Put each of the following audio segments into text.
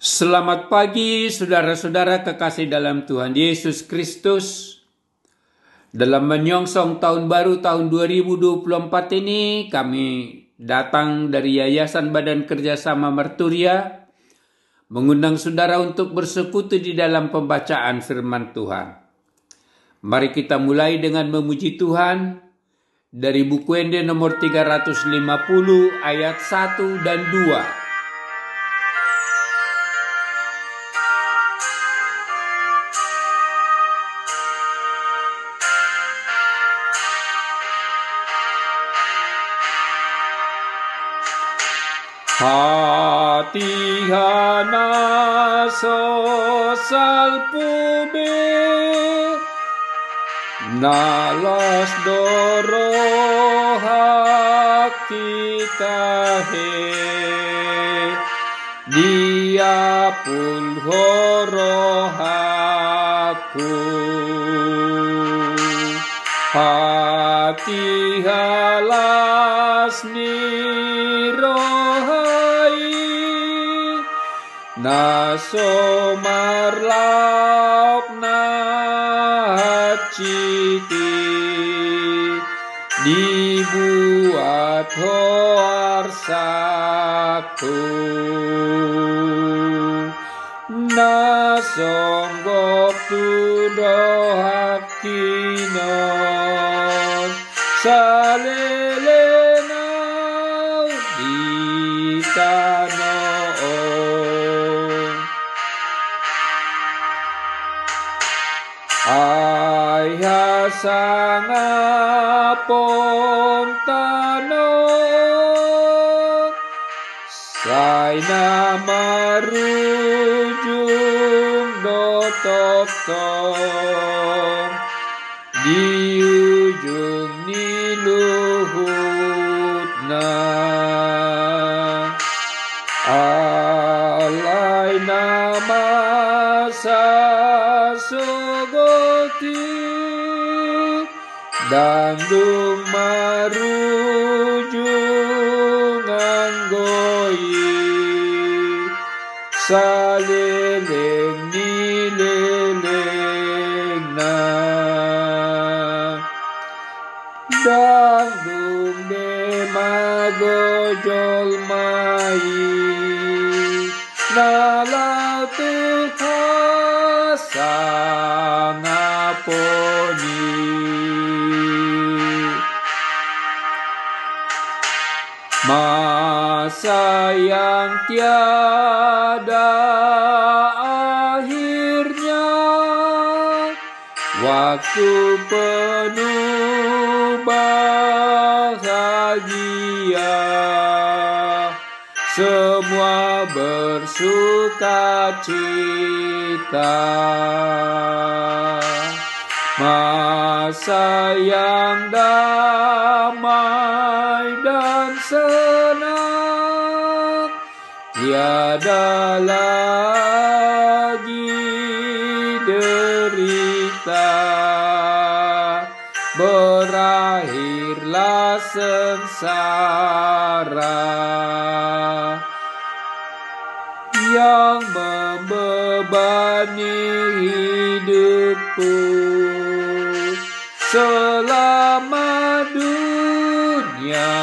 Selamat pagi saudara-saudara kekasih dalam Tuhan Yesus Kristus. Dalam menyongsong tahun baru tahun 2024 ini kami datang dari Yayasan Badan Kerjasama Merturia mengundang saudara untuk bersekutu di dalam pembacaan firman Tuhan. Mari kita mulai dengan memuji Tuhan dari buku Ende nomor 350 ayat 1 dan 2. Hatihana sosal pube Nalas doro kita he Dia pun horohaku Hati Naso marlap na citi dibuat hoar satu. Nasonggok tu Ayah sangat pontano Saya marujung dotok Dandung marujung anggoi. Saleleng nileleng na Dandung demagojol mai. Nalau Tuhan ngaponi Masa yang tiada akhirnya Waktu penuh bahagia. Semua bersuka cita. Masa yang damai dan senang Tiada lagi derita Berakhirlah sengsara Yang membebani hidupku selama dunia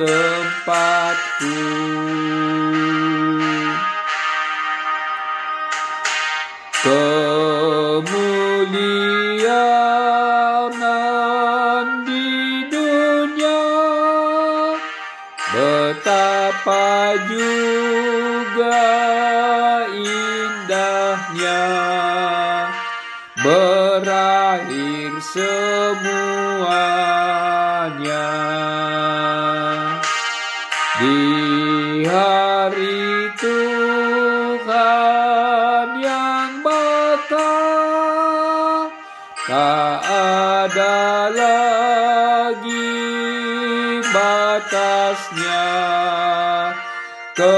tempatku. Kemuliaan di dunia betapa juga indahnya berakhir semuanya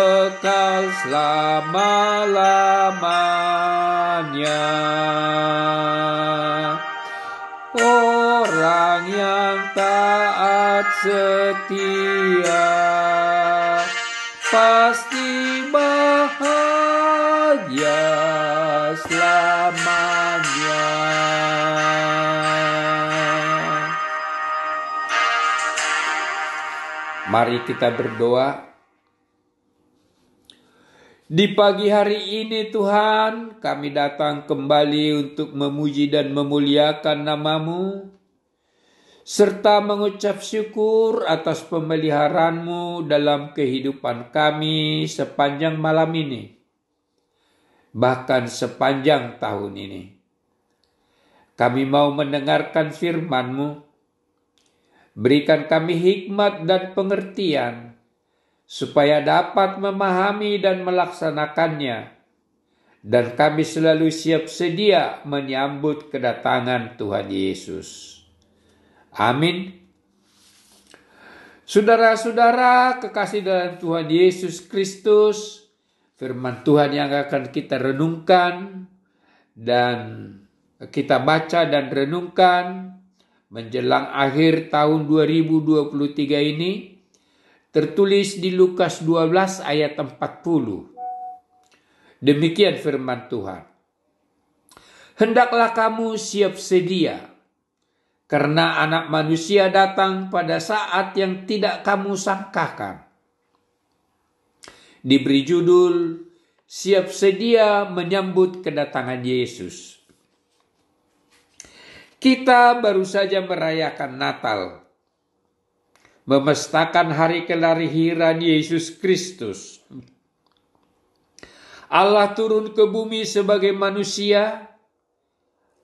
kekal selama-lamanya. Orang yang taat setia pasti bahagia selamanya. Mari kita berdoa di pagi hari ini Tuhan, kami datang kembali untuk memuji dan memuliakan namamu, serta mengucap syukur atas pemeliharaanmu dalam kehidupan kami sepanjang malam ini, bahkan sepanjang tahun ini. Kami mau mendengarkan firman-Mu, berikan kami hikmat dan pengertian, supaya dapat memahami dan melaksanakannya, dan kami selalu siap sedia menyambut kedatangan Tuhan Yesus. Amin. Saudara-saudara, kekasih dalam Tuhan Yesus Kristus, firman Tuhan yang akan kita renungkan dan kita baca dan renungkan menjelang akhir tahun 2023 ini tertulis di Lukas 12 ayat 40. Demikian firman Tuhan. Hendaklah kamu siap sedia, karena anak manusia datang pada saat yang tidak kamu sangkakan. Diberi judul, Siap Sedia Menyambut Kedatangan Yesus. Kita baru saja merayakan Natal memestakan hari kelahiran Yesus Kristus. Allah turun ke bumi sebagai manusia,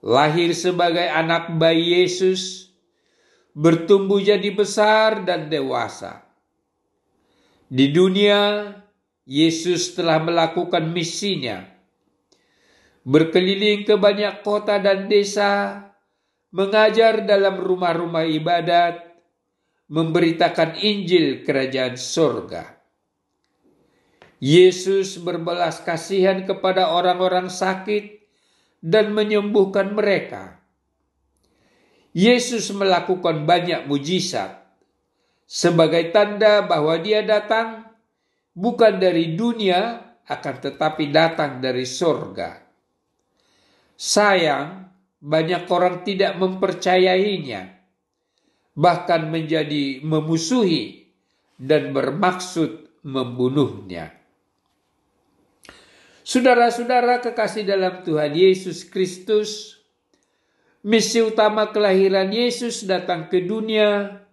lahir sebagai anak bayi Yesus, bertumbuh jadi besar dan dewasa. Di dunia, Yesus telah melakukan misinya, berkeliling ke banyak kota dan desa, mengajar dalam rumah-rumah ibadat, memberitakan Injil kerajaan sorga. Yesus berbelas kasihan kepada orang-orang sakit dan menyembuhkan mereka. Yesus melakukan banyak mujizat sebagai tanda bahwa dia datang bukan dari dunia akan tetapi datang dari sorga. Sayang, banyak orang tidak mempercayainya bahkan menjadi memusuhi dan bermaksud membunuhnya. Saudara-saudara kekasih dalam Tuhan Yesus Kristus, misi utama kelahiran Yesus datang ke dunia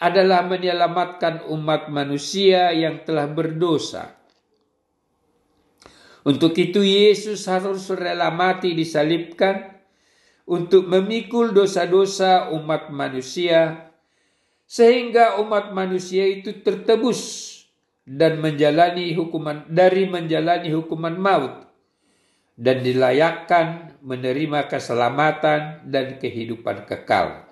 adalah menyelamatkan umat manusia yang telah berdosa. Untuk itu Yesus harus rela mati disalibkan untuk memikul dosa-dosa umat manusia, sehingga umat manusia itu tertebus dan menjalani hukuman dari menjalani hukuman maut dan dilayakkan menerima keselamatan dan kehidupan kekal.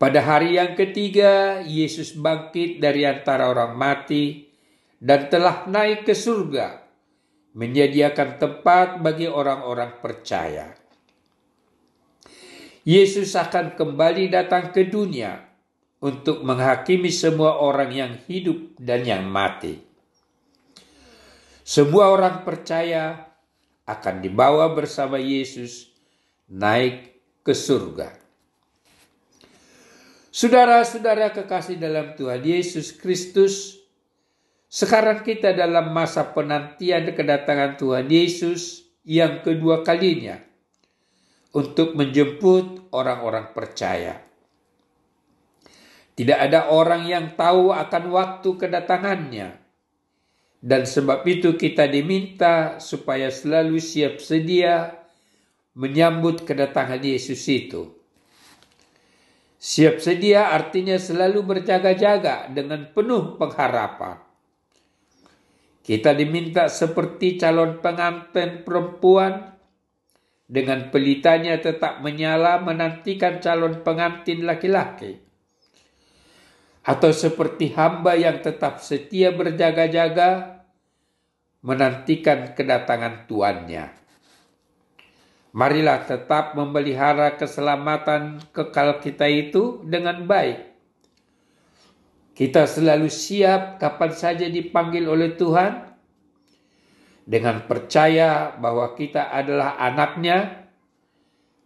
Pada hari yang ketiga, Yesus bangkit dari antara orang mati dan telah naik ke surga menyediakan tempat bagi orang-orang percaya. Yesus akan kembali datang ke dunia untuk menghakimi semua orang yang hidup dan yang mati. Semua orang percaya akan dibawa bersama Yesus naik ke surga. Saudara-saudara kekasih dalam Tuhan Yesus Kristus, sekarang kita dalam masa penantian kedatangan Tuhan Yesus yang kedua kalinya untuk menjemput orang-orang percaya. Tidak ada orang yang tahu akan waktu kedatangannya. Dan sebab itu kita diminta supaya selalu siap sedia menyambut kedatangan Yesus itu. Siap sedia artinya selalu berjaga-jaga dengan penuh pengharapan kita diminta seperti calon pengantin perempuan dengan pelitanya tetap menyala menantikan calon pengantin laki-laki. Atau seperti hamba yang tetap setia berjaga-jaga menantikan kedatangan tuannya. Marilah tetap memelihara keselamatan kekal kita itu dengan baik kita selalu siap kapan saja dipanggil oleh Tuhan dengan percaya bahwa kita adalah anaknya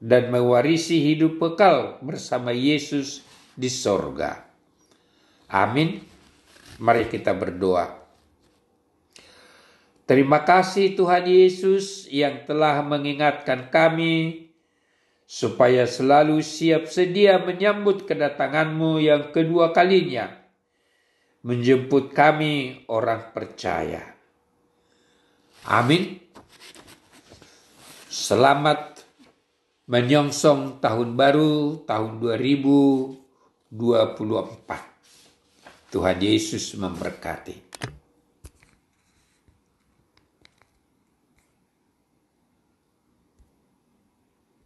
dan mewarisi hidup kekal bersama Yesus di sorga. Amin. Mari kita berdoa. Terima kasih Tuhan Yesus yang telah mengingatkan kami supaya selalu siap sedia menyambut kedatanganmu yang kedua kalinya, menjemput kami orang percaya. Amin. Selamat menyongsong tahun baru tahun 2024. Tuhan Yesus memberkati.